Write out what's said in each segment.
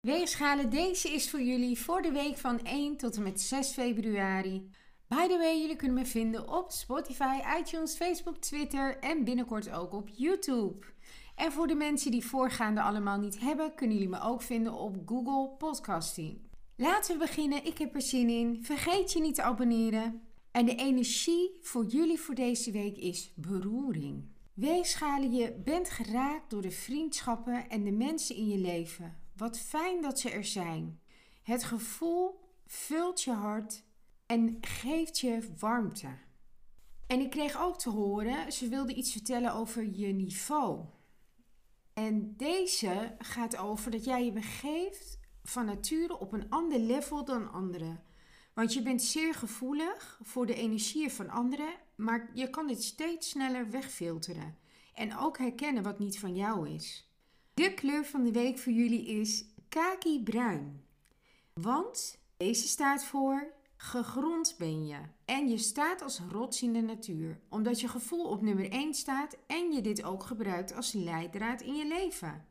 Weegschalen, deze is voor jullie voor de week van 1 tot en met 6 februari. By the way, jullie kunnen me vinden op Spotify, iTunes, Facebook, Twitter en binnenkort ook op YouTube. En voor de mensen die voorgaande allemaal niet hebben, kunnen jullie me ook vinden op Google Podcasting. Laten we beginnen, ik heb er zin in. Vergeet je niet te abonneren. En de energie voor jullie voor deze week is beroering. Weegschalen, je bent geraakt door de vriendschappen en de mensen in je leven. Wat fijn dat ze er zijn. Het gevoel vult je hart en geeft je warmte. En ik kreeg ook te horen, ze wilde iets vertellen over je niveau. En deze gaat over dat jij je begeeft van nature op een ander level dan anderen. Want je bent zeer gevoelig voor de energieën van anderen, maar je kan dit steeds sneller wegfilteren. En ook herkennen wat niet van jou is. De kleur van de week voor jullie is kaki bruin. Want deze staat voor gegrond ben je. En je staat als rots in de natuur. Omdat je gevoel op nummer 1 staat en je dit ook gebruikt als leidraad in je leven.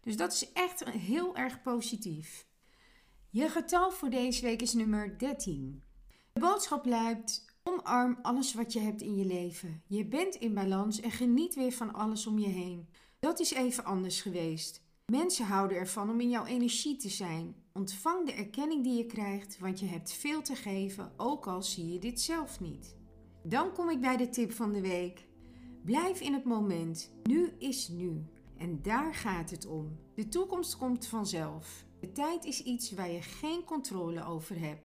Dus dat is echt heel erg positief. Je getal voor deze week is nummer 13. De boodschap luidt: omarm alles wat je hebt in je leven. Je bent in balans en geniet weer van alles om je heen. Dat is even anders geweest. Mensen houden ervan om in jouw energie te zijn. Ontvang de erkenning die je krijgt, want je hebt veel te geven, ook al zie je dit zelf niet. Dan kom ik bij de tip van de week. Blijf in het moment. Nu is nu. En daar gaat het om. De toekomst komt vanzelf. De tijd is iets waar je geen controle over hebt.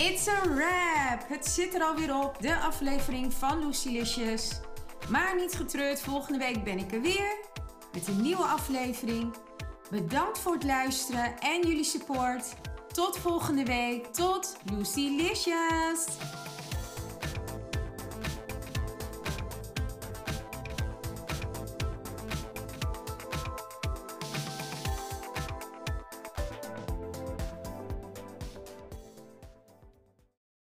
It's a wrap! Het zit er alweer op, de aflevering van Lucilicious. Maar niet getreurd, volgende week ben ik er weer met een nieuwe aflevering. Bedankt voor het luisteren en jullie support. Tot volgende week. Tot Lucilicious!